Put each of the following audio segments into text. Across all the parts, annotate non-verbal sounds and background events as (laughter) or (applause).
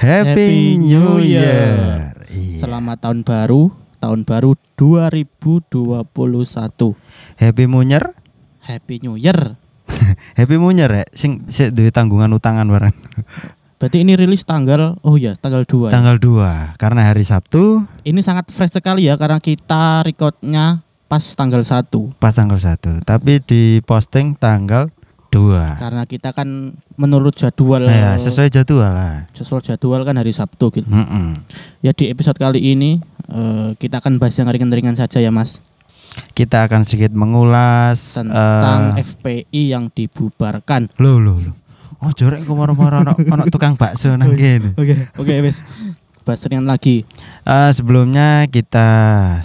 Happy New Year. Iya. Selamat tahun baru, tahun baru 2021. Happy Munyer. Happy New Year. Happy Munyer (laughs) ya. Sing sik duwe tanggungan utangan bareng. Berarti ini rilis tanggal oh ya, tanggal 2. ya. Tanggal 2 karena hari Sabtu Ini sangat fresh sekali ya karena kita recordnya pas tanggal 1. pas tanggal 1. Tapi di posting tanggal 2. Karena kita kan menurut jadwal ya, sesuai jadwal lah. sesuai jadwal kan hari Sabtu gitu. Mm-mm. Ya di episode kali ini eh, kita akan bahas yang ringan-ringan saja ya Mas Kita akan sedikit mengulas tentang eh, FPI yang dibubarkan. Loh loh loh. Oh jorek kok moro-moro ono ono tukang bakso nang. Oke, oke wes. Bahas ringan lagi. Eh, sebelumnya kita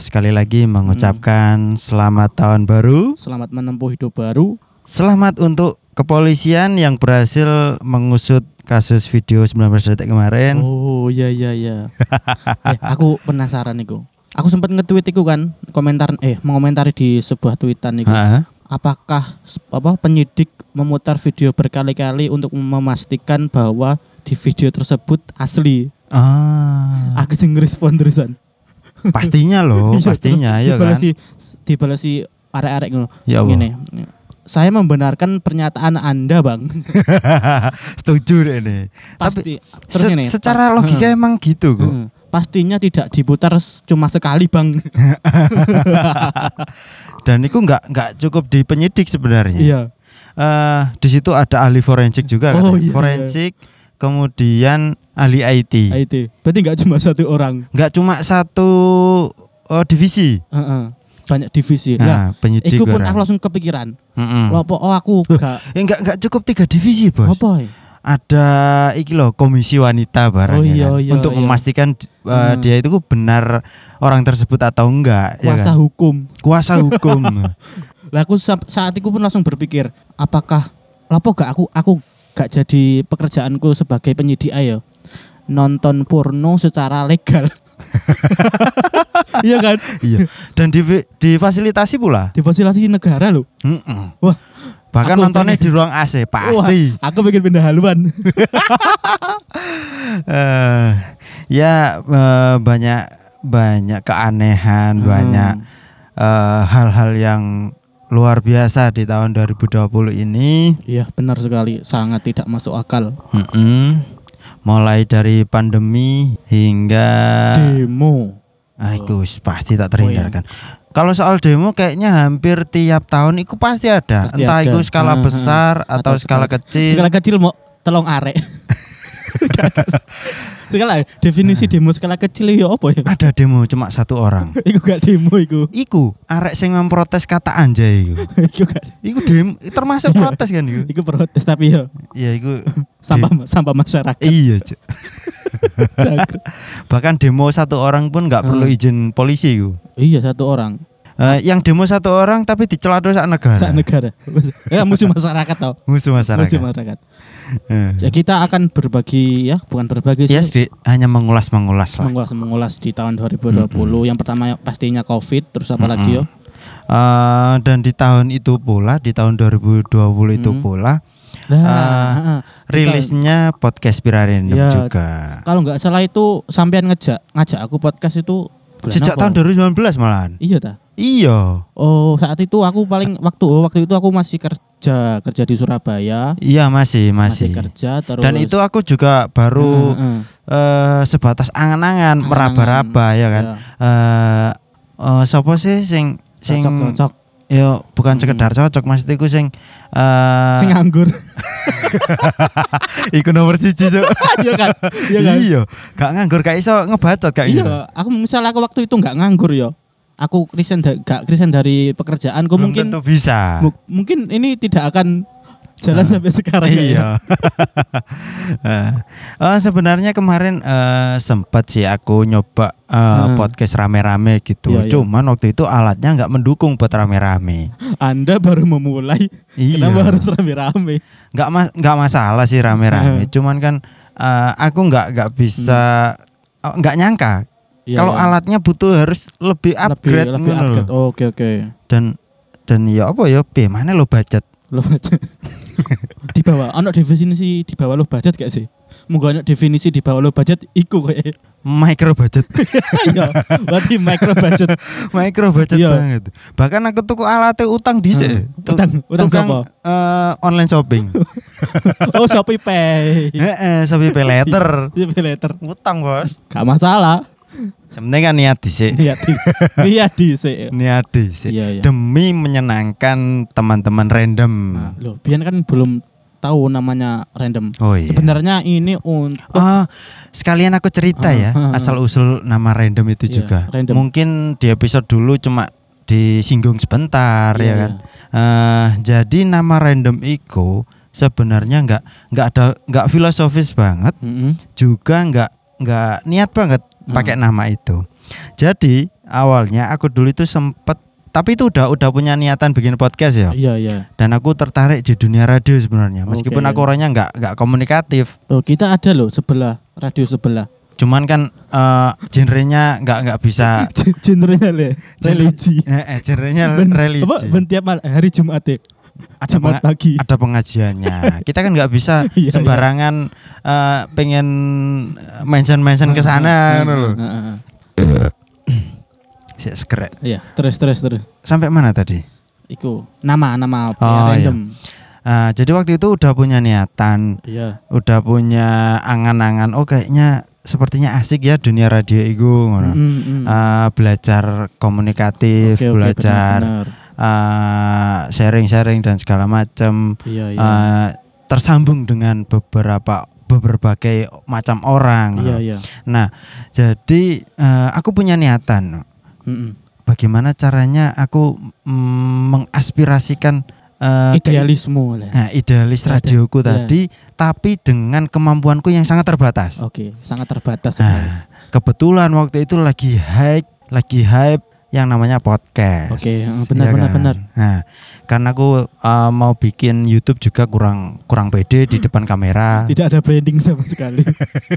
sekali lagi mengucapkan selamat tahun baru. Selamat menempuh hidup baru. Selamat untuk kepolisian yang berhasil mengusut kasus video 19 detik kemarin. Oh iya iya iya. (laughs) eh, aku penasaran iku. Aku sempat nge-tweet iku kan, komentar eh mengomentari di sebuah tweetan iku. Heeh. Apakah apa penyidik memutar video berkali-kali untuk memastikan bahwa di video tersebut asli? Ah, Aku sing ngerespon terusan. pastinya loh, (laughs) Iya, pastinya ya kan. Dibalesi dibalesi arek-arek ngono. Ya Allah. Ngene. Saya membenarkan pernyataan Anda, Bang. (laughs) Setuju deh ini. Tapi Pasti. Terus se- ngene, secara pas- logika Heeh. emang gitu kok. Heeh. Pastinya tidak diputar cuma sekali, Bang. (laughs) Dan itu nggak nggak cukup di penyidik sebenarnya. Iya. Eh, di situ ada ahli forensik juga. Oh, iya, Forensik, kemudian ahli IT. IT. Berarti nggak cuma satu orang. Nggak cuma satu oh, divisi. Heeh. Banyak divisi. Lah, Nah, penyidik. iku pun aku langsung kepikiran. Mm-mm. Lopo oh aku gak Eh, nggak nggak cukup tiga divisi bos. apa ya? Ada iki loh komisi wanita barang Oh, ya iya, kan? iya, untuk iya. memastikan uh, Hmm. dia itu benar orang tersebut atau enggak. ya Kuasa kan? hukum. Kuasa (laughs) hukum. Lah aku sa- saat itu pun langsung berpikir, apakah lapo gak aku aku gak jadi pekerjaanku sebagai penyidik ayo nonton porno secara legal. (laughs) Iya kan? iya. Dan di, difasilitasi pula. Difasilitasi negara loh. Mm-mm. Wah, Bahkan nontonnya pengen- di ruang AC pasti. Wah, aku pengen pindah haluan. (laughs) Eh, ya eh, banyak banyak keanehan, Hmm. banyak eh, hal-hal yang luar biasa di tahun 2020 ini. Iya, benar sekali. Sangat tidak masuk akal. Mm-mm. Mulai dari pandemi hingga Demo. ah, itu pasti tak Oh, iya. terhindarkan. Kalau soal demo kayaknya hampir tiap tahun itu pasti ada. Pasti Entah ada. itu skala besar heeh. atau, Atau skala, skala- kecil. Skala kecil mau telung arek. (laughs) skala definisi demo skala kecil ya apa ya? Ada demo cuma satu orang. (laughs) Iku gak demo iku. Iku arek sing memprotes kata anjay iku. (laughs) Iku gak. Iku demo termasuk Iya. protes kan iku. Iku protes tapi ya Iya iku. (laughs) sampah sampah masyarakat. Iya, Cuk. Bahkan demo satu orang pun nggak perlu Hmm. izin polisi iku. iya satu orang. Eh, yang demo satu orang tapi dicela sak negara. Sak negara. Ya musuh masyarakat tau. Musuh masyarakat. Musuh masyarakat. Eh. Ya, kita akan berbagi ya, bukan berbagi Ya sih. sedikit hanya mengulas-mengulas lah. mengulas mengulas di tahun 2020. Yang pertama pastinya Covid, terus apa Mm-mm. lagi yo? Eh, dan di tahun itu pula, di tahun 2020 itu Hmm. pula Nah, Ah, heeh. rilisnya podcast Pirarendam Ya, juga. kalau nggak salah itu sampean ngejak ngajak aku podcast itu Sejak apa? tahun 2019 malahan. Iya ta. Iya. Oh, saat itu aku paling waktu waktu itu aku masih kerja kerja di Surabaya. Iya masih masih. kerja terus Dan itu aku juga baru Heeh, heeh. eh sebatas angan-angan, meraba-raba ya kan. Ya, Eh eh sapa sih sing sing cocok cocok yo bukan sekedar cocok maksudku sing eh sing nganggur. (laughs) iku nomor siji Cuk. (laughs) Iya kan? Iya kan? Iya, gak nganggur gak iso ngebacot gak iso. Iya, aku misalnya aku waktu itu nggak nganggur yo. Aku da- gak resign dari pekerjaanku Belum mungkin tentu bisa. mu- mungkin ini tidak akan jalan Ah. sampai sekarang ya. Iya. (laughs) Eh, eh, sebenarnya kemarin eh, sempat sih aku nyoba eh, Hmm. podcast rame-rame gitu. Iya, iya. Cuman waktu itu alatnya nggak mendukung buat rame-rame. Anda baru memulai, Iya. kenapa harus rame-rame? nggak mas nggak masalah sih rame-rame. Cuman kan eh, aku nggak nggak bisa eh, nggak nyangka Iya, kalau iya. alatnya butuh harus lebih upgrade, lebih, lebih upgrade. Oke oke. dan dan ya apa ya B mana lo budget Lo di bawah, ono definisi di bawah lo budget gak sih? Munggo ana definisi di bawah low budget iku kowe. Micro budget. (laughs) Iya, berarti micro budget. (laughs) Micro budget Iya. banget. Bahkan aku tuku alatnya utang dhisik. Hmm. Utang- utang tukang, siapa? eh, online shopping. (laughs) Oh, Shopee Pay. Heeh, Shopee Pay Later. Iya, pay later. Utang, Bos. Gak masalah. Sebenarnya kan niat dhisik. Iya. Iya, di sih. Niat dhisik. (laughs) Iya, iya. Demi menyenangkan teman-teman random. Nah, loh, Bian kan belum tahu namanya random. Oh iya. Sebenarnya ini untuk Oh, sekalian aku cerita Ah, ya, ah, ah. asal usul nama random itu Iya, juga. random. Mungkin di episode dulu cuma disinggung sebentar Iya, ya kan. Eh, jadi nama random itu sebenarnya nggak nggak ada nggak filosofis banget, Mm-mm. juga nggak nggak niat banget pakai nama itu. Jadi awalnya aku dulu itu sempet tapi itu udah udah punya niatan bikin podcast ya. Iya, iya. Dan aku tertarik di dunia radio sebenarnya, meskipun Oke. aku orangnya nggak nggak komunikatif. Oh, kita ada loh sebelah radio sebelah. cuman kan eh genrenya nggak nggak bisa (laughs) Genrenya le, religi. eh, eh, genrenya Ben- religi Apa tiap mal- hari Jumat ya? Ada Jumat penga- pagi. ada pengajiannya kita kan nggak bisa (laughs) Iya, iya. sembarangan eh, pengen mention mention ke sana heeh. (clears throat) Sik, segerek. Iya, terus terus terus. sampai mana tadi Iku nama nama Oh, random. Ah, jadi waktu itu udah punya niatan Iya. udah punya angan-angan oh kayaknya sepertinya asik ya dunia radio itu. Mm, mm. Ah, belajar komunikatif Oke, oke, belajar benar, benar. Ah, sharing-sharing dan segala macam Iya, iya. eh, tersambung dengan beberapa berbagai macam orang. Iya, iya. Nah, jadi eh, aku punya niatan. Mm-mm. Bagaimana caranya aku mm, mengaspirasikan eh, ke- Idealisme lah. nah, idealis Ada, radioku iya. tadi, tapi dengan kemampuanku yang sangat terbatas. Oke, sangat terbatas sekali. Nah, kebetulan waktu itu lagi hype, lagi hype yang namanya podcast. Oke, eh, benar, Iya benar, benar. Nah, karena aku uh, mau bikin YouTube juga kurang kurang pede di depan kamera. (laughs) Tidak ada branding sama sekali.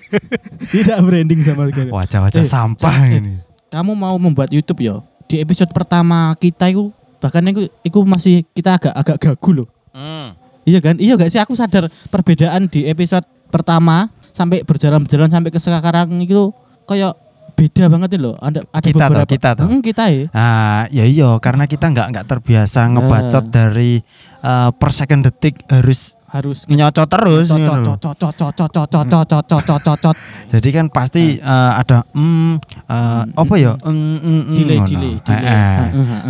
(laughs) Tidak branding sama sekali. Wajah-wajah Eh, sampah eh, ini. Kamu mau membuat YouTube ya? Di episode pertama kita itu bahkan itu, itu masih kita agak agak gagu loh. Hmm. Iya kan? Iya gak sih aku sadar perbedaan di episode pertama sampai berjalan-berjalan sampai ke sekarang itu kayak beda banget nih loh. Ada ada Kita toh, beberapa kita toh. Hmm, kita ya. Ah, ya iya karena kita nggak nggak terbiasa ngebacot Eh. dari uh, per second detik harus Harus nyocot terus. Jadi kan pasti uh, ada mm, uh, apa ya? Delay delay.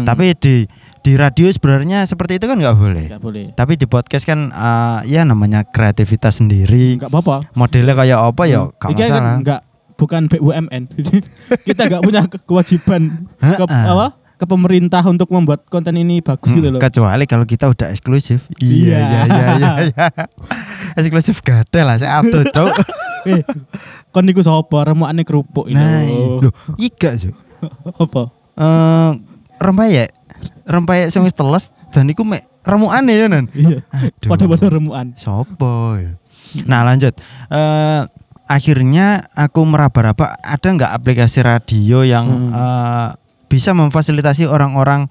Tapi di di radio sebenarnya seperti itu kan nggak boleh. nggak boleh. Tapi di podcast kan uh, ya namanya kreativitas sendiri. Enggak apa-apa. Modelnya kayak apa ya? Gak Iki kan masalah. enggak bukan BUMN. (laughs) kita enggak punya ke- kewajiban ke apa? ke pemerintah untuk membuat konten ini bagus Hmm, gitu loh. Kecuali kalau kita udah eksklusif. Iya. Iya iya iya iya. iya. (laughs) eksklusif gade lah saya atuh, Cuk. (laughs) eh, kon niku sapa remukane kerupuk ini. Nah, lho, iga, Cuk. apa? Eh rempeyek. Rempeyek sing wis teles dan iku mek remukane ya, Nan. Iya. Aduh. Pada-pada remukan. Sopo ya? Nah lanjut Eh Akhirnya aku meraba-raba Ada nggak aplikasi radio yang Hmm. eh, Bisa memfasilitasi orang-orang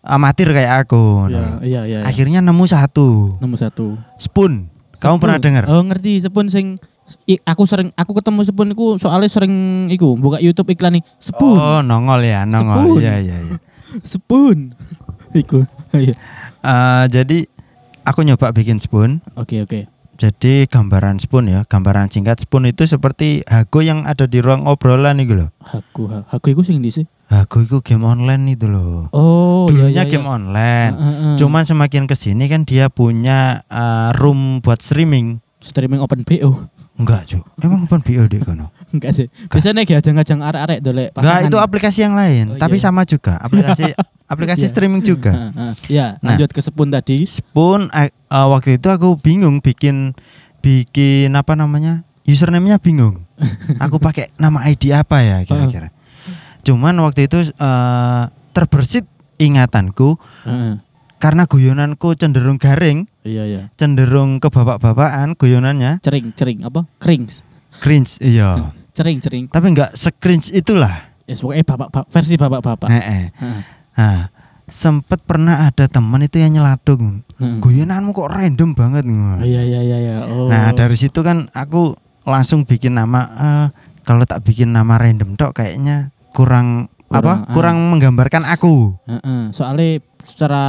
Amatir kayak aku Iya, Nah, iya, iya. Akhirnya nemu satu nomor satu. Spoon Kamu Sepun. pernah dengar? Oh, ngerti sepun sing i- aku sering aku ketemu sepun iku soalnya sering iku buka YouTube iklan nih sepun. Oh nongol ya nongol Spoon. Iya iya iya (laughs) Sepun. (laughs) Iku. Iya. Eh, Jadi aku nyoba bikin spoon Oke, oke. Jadi gambaran spoon ya Gambaran singkat spoon itu seperti Hago yang ada di ruang obrolan itu loh Aku aku iku sing sih? Hago itu game online itu loh Oh, dulunya iya, iya, game iya. online. Heeh, heeh. Cuman semakin ke sini kan dia punya uh, room buat streaming. streaming open BO. Enggak, Cuk. Emang open BO di kono? Enggak sih. Biasanya kayak ajang-ajang arek-arek dolek Enggak, pasangan. itu aplikasi yang lain, Oh, tapi iya. sama juga. Aplikasi (laughs) aplikasi Iya. streaming juga. Heeh, heeh. Ya, Nah. lanjut ke sepun tadi. Spoon eh, uh, waktu itu aku bingung bikin bikin apa namanya? Username-nya bingung. (laughs) aku pakai nama ID apa ya kira-kira. Cuman waktu itu uh, terbersit ingatanku karena guyonanku cenderung garing, Iya, iya. cenderung ke bapak-bapakan guyonannya. Cering, cering apa? Krings. cringe iya (laughs) Cering, cering. tapi nggak se-cringe itulah Ya, pokoknya bapak, bapak versi bapak-bapak. Heeh. Heeh. nah sempet pernah ada teman itu yang nyelatung Heeh. guyonanmu kok random banget Oh, iya, iya, iya, iya. Oh. nah dari situ kan aku langsung bikin nama eh, kalau tak bikin nama random tok kayaknya kurang, Kurang, apa? ah. Kurang menggambarkan aku. Heeh, soalnya secara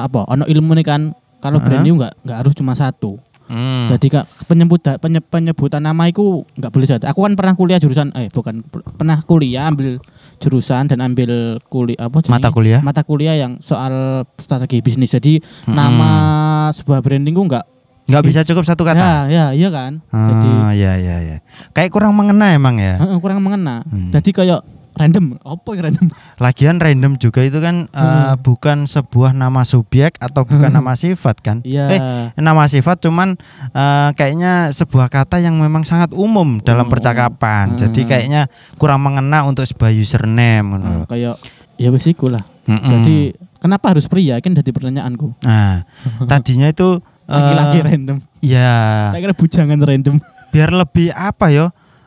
apa ono ilmu nih kan kalau Heeh. brand new nggak nggak harus cuma satu Hmm. jadi kak penyebut penye- penyebutan nama itu nggak boleh satu aku kan pernah kuliah jurusan eh bukan pernah kuliah ambil jurusan dan ambil kuliah apa jenenge? Mata kuliah? mata kuliah yang soal strategi bisnis jadi Mm-mm. nama sebuah branding ku nggak nggak bisa cukup satu kata. ya ya iya kan jadi Ah, ya ya ya. Kayak kurang mengena emang ya. kurang mengena Hmm. jadi kayak random apa yang random Lagian random juga itu kan eh, Hmm. bukan sebuah nama subjek atau bukan nama sifat kan? iya Eh, nama sifat cuman eh, kayaknya sebuah kata yang memang sangat umum dalam Umum. percakapan. Hmm. Jadi kayaknya kurang mengena untuk sebuah username. Heeh, kayak ya wis lah Mm-mm. Jadi kenapa harus pria? Kan jadi pertanyaanku. Nah, (laughs) tadinya itu eh, Laki-laki random. ya Tak kira bujangan random. biar lebih apa yo?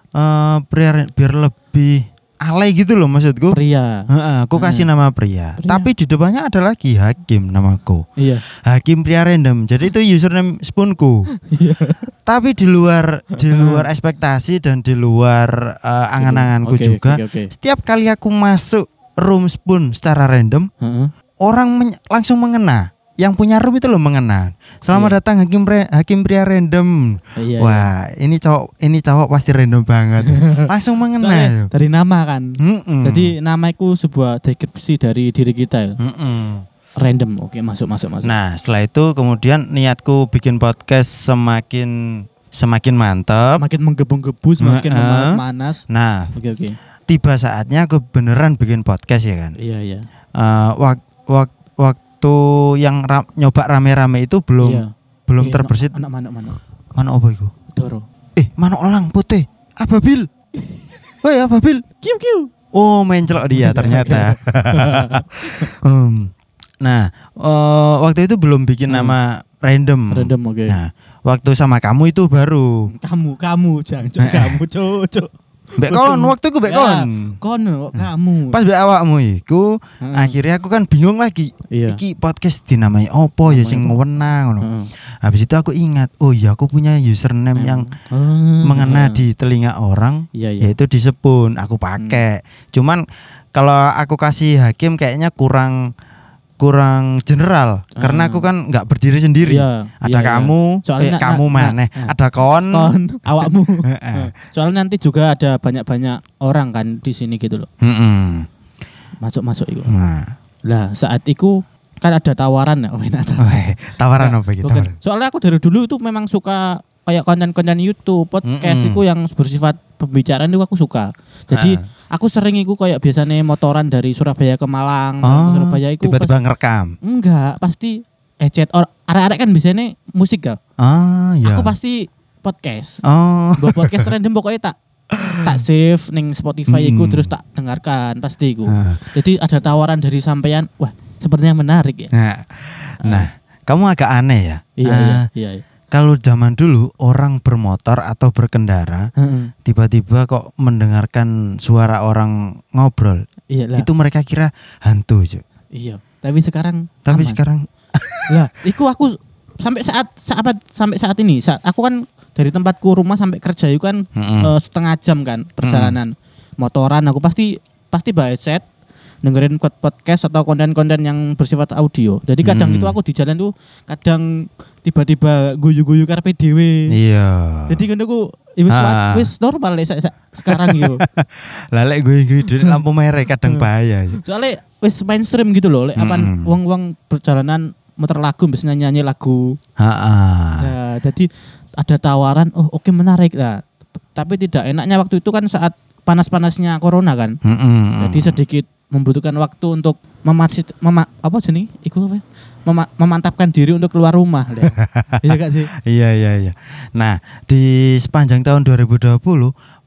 Eh, biar biar lebih alay gitu loh maksudku. Pria. Heeh, aku kasih nama pria. Pria. Tapi di depannya ada lagi Hakim namaku. Iya. Hakim pria random. Jadi itu username spoonku. (laughs) Iya. Tapi di luar di luar ekspektasi dan di luar eh, angan-anganku Oke, juga. Oke, oke. Setiap kali aku masuk room spoon secara random, Heeh. orang men- langsung mengena. Yang punya room itu loh mengena. Selamat Iya. datang Hakim Pre- Hakim pria random. Iya. Wah, ini cowok ini cowok pasti random banget. (laughs) langsung iya. mengena. Soalnya dari nama kan. Mm-mm. Jadi nama itu sebuah deskripsi dari diri kita. ya. Mm-mm. Random. Oke, masuk masuk masuk. Nah, setelah itu kemudian niatku bikin podcast semakin semakin mantap. Semakin menggebu-gebu, semakin Heeh. memanas-manas. Nah, Oke, oke. tiba saatnya aku beneran bikin podcast ya kan. Iya, iya. Eh, wak- wak- waktu yang ra- nyoba rame-rame itu belum Iya. belum Iya, terbersit. Anak mana mana. Mana apa itu? Doro. Eh, mana elang putih? Ababil. (laughs) Woi, Ababil. Kiu kiu. Oh, mencelok dia ternyata. (laughs) Hmm. Nah, eh, waktu itu belum bikin Hmm. nama random. Random oke. Nah, waktu sama kamu itu baru. Kamu, kamu, jangan, jangan (laughs) kamu, cocok. Mbak kon, waktu itu mbak Ya, kon. Kon, kamu. Pas mbak awakmu iku, Heeh. akhirnya aku kan bingung lagi. Iya. Iki podcast dinamai opo ya sing apa? wewenang ngono. Heeh. Habis itu aku ingat, oh iya aku punya username yang Oh, mengena heeh. di telinga orang Iya, iya. yaitu di Sepun. Aku pakai. Cuman kalau aku kasih Hakim kayaknya kurang kurang general karena Ah. aku kan nggak berdiri sendiri. Iya, Ada iya, iya. kamu, Soalnya eh, na- kamu na- mana? nah. Ada kon. kon (laughs) awakmu. Soalnya nanti juga ada banyak-banyak orang kan di sini gitu loh. Mm-mm. Masuk-masuk itu. Nah, Lah, saat itu kan ada tawaran ya. (laughs) Oh, tawaran Nggak, apa gitu? bukan. Soalnya aku dari dulu itu memang suka kayak konten-konten YouTube, podcast Mm-mm. itu yang bersifat pembicaraan itu aku suka. Jadi Ah. Aku sering itu kayak biasanya motoran dari Surabaya ke Malang, Oh, ke Surabaya itu tiba-tiba ngerekam. enggak, pasti ecet or arek-arek kan biasanya musik ya. Ah, ya. Aku pasti podcast. Oh. Bawa podcast (laughs) random pokoknya tak tak save ning Spotify iku Hmm. terus tak dengarkan pasti iku. Ah. Jadi ada tawaran dari sampean, wah sepertinya menarik ya. Nah, nah, kamu agak aneh ya. Iya, Ah, iya, iya. iya. Kalau zaman dulu orang bermotor atau berkendara Heeh. tiba-tiba kok mendengarkan suara orang ngobrol, Iya lah. itu mereka kira hantu, Cuk. Iya. Tapi sekarang Tapi aman. sekarang lah, (laughs) iku aku sampai saat saat sampai saat ini, saat aku kan dari tempatku rumah sampai kerja itu kan Mm-mm. eh, setengah jam kan perjalanan motoran aku pasti pasti headset dengerin pod- podcast atau konten-konten yang bersifat audio. Jadi kadang Hmm. itu aku di jalan tuh kadang tiba-tiba guyu-guyu karpe dhewe. iya. Jadi kan aku ya wis Ah. wis normal lek sa- sekarang yo. Lalek gue gue di lampu merah kadang bahaya. Cuk. Soalnya wis mainstream gitu loh, lek apan Mm-mm. wong-wong perjalanan muter lagu biasanya nyanyi lagu. Ha-ah. Nah, jadi ada tawaran, oh oke menarik lah. Tapi tidak enaknya waktu itu kan saat panas-panasnya corona kan. Mm-mm. Jadi sedikit membutuhkan waktu untuk memasit mema, apa sini? Iku apa? ya? Mema- memantapkan diri untuk keluar rumah. (laughs) Iya gak sih? Iya iya iya. Nah, di sepanjang tahun 2020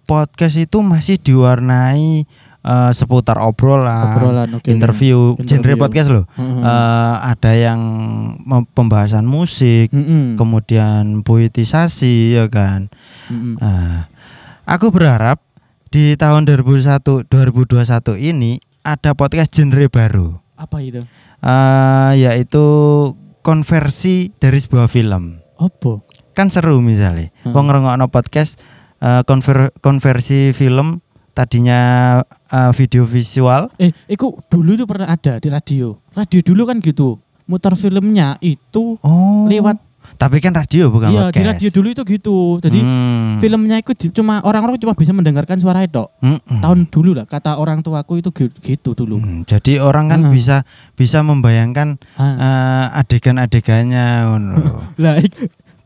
podcast itu masih diwarnai eh, seputar obrolan, Obrolan, oke. interview, genre Interview. podcast loh. Heeh. Eh, ada yang pembahasan musik, Mm-mm. kemudian poetisasi ya kan. Mm-mm. Nah, aku berharap di tahun 2001 2021 ini ada podcast genre baru. Apa itu? Eh, yaitu konversi dari sebuah film Apa? kan seru misalnya Hmm. wong ngrungokno podcast eh, konver- konversi film tadinya eh, video visual. Eh, iku dulu itu pernah ada di radio. Radio dulu kan gitu. Muter filmnya itu Oh. lewat Tapi kan radio bukan iya di podcast. radio dulu itu gitu. Jadi Hmm. filmnya itu di- cuma orang-orang cuma bisa mendengarkan suara itu. Mm-mm. Tahun dulu lah kata orang tuaku itu gi- gitu dulu. Hmm, Jadi orang kan Heeh. bisa bisa membayangkan Ah. eh, adegan-adegannya. (laughs) Lah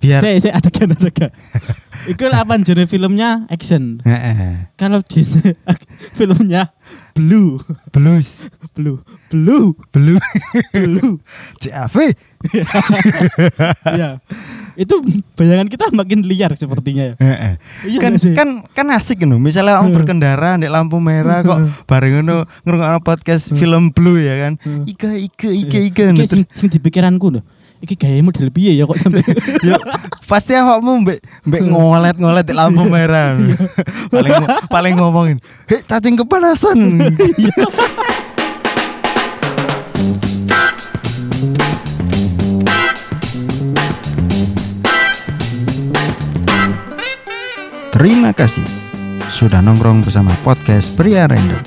Biar saya saya adegan adegan. (laughs) Lah apa genre filmnya action. Kalau genre (laughs) filmnya blue, blues, blue, blue, blue, blue. (laughs) CAV. ya. Itu bayangan kita makin liar sepertinya ya. Iya kan kan kan asik ngono. Misalnya kamu berkendara di lampu merah kok bareng ngono ngrungokno podcast film blue ya kan. Ika ika ika ika. Iki sing, sing di pikiranku loh. Iki gaya model piye ya kok sampai (laughs) Yo, pasti awakmu mbek mbek ngolet-ngolet di lampu merah. (laughs) paling paling ngomongin, "Hei, cacing kepanasan." (laughs) Terima kasih sudah nongkrong bersama podcast Pria Random.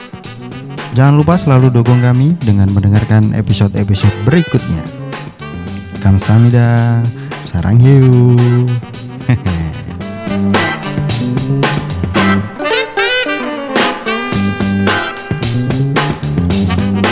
Jangan lupa selalu dukung kami dengan mendengarkan episode-episode berikutnya. 감사합니다. 사랑해요. (laughs)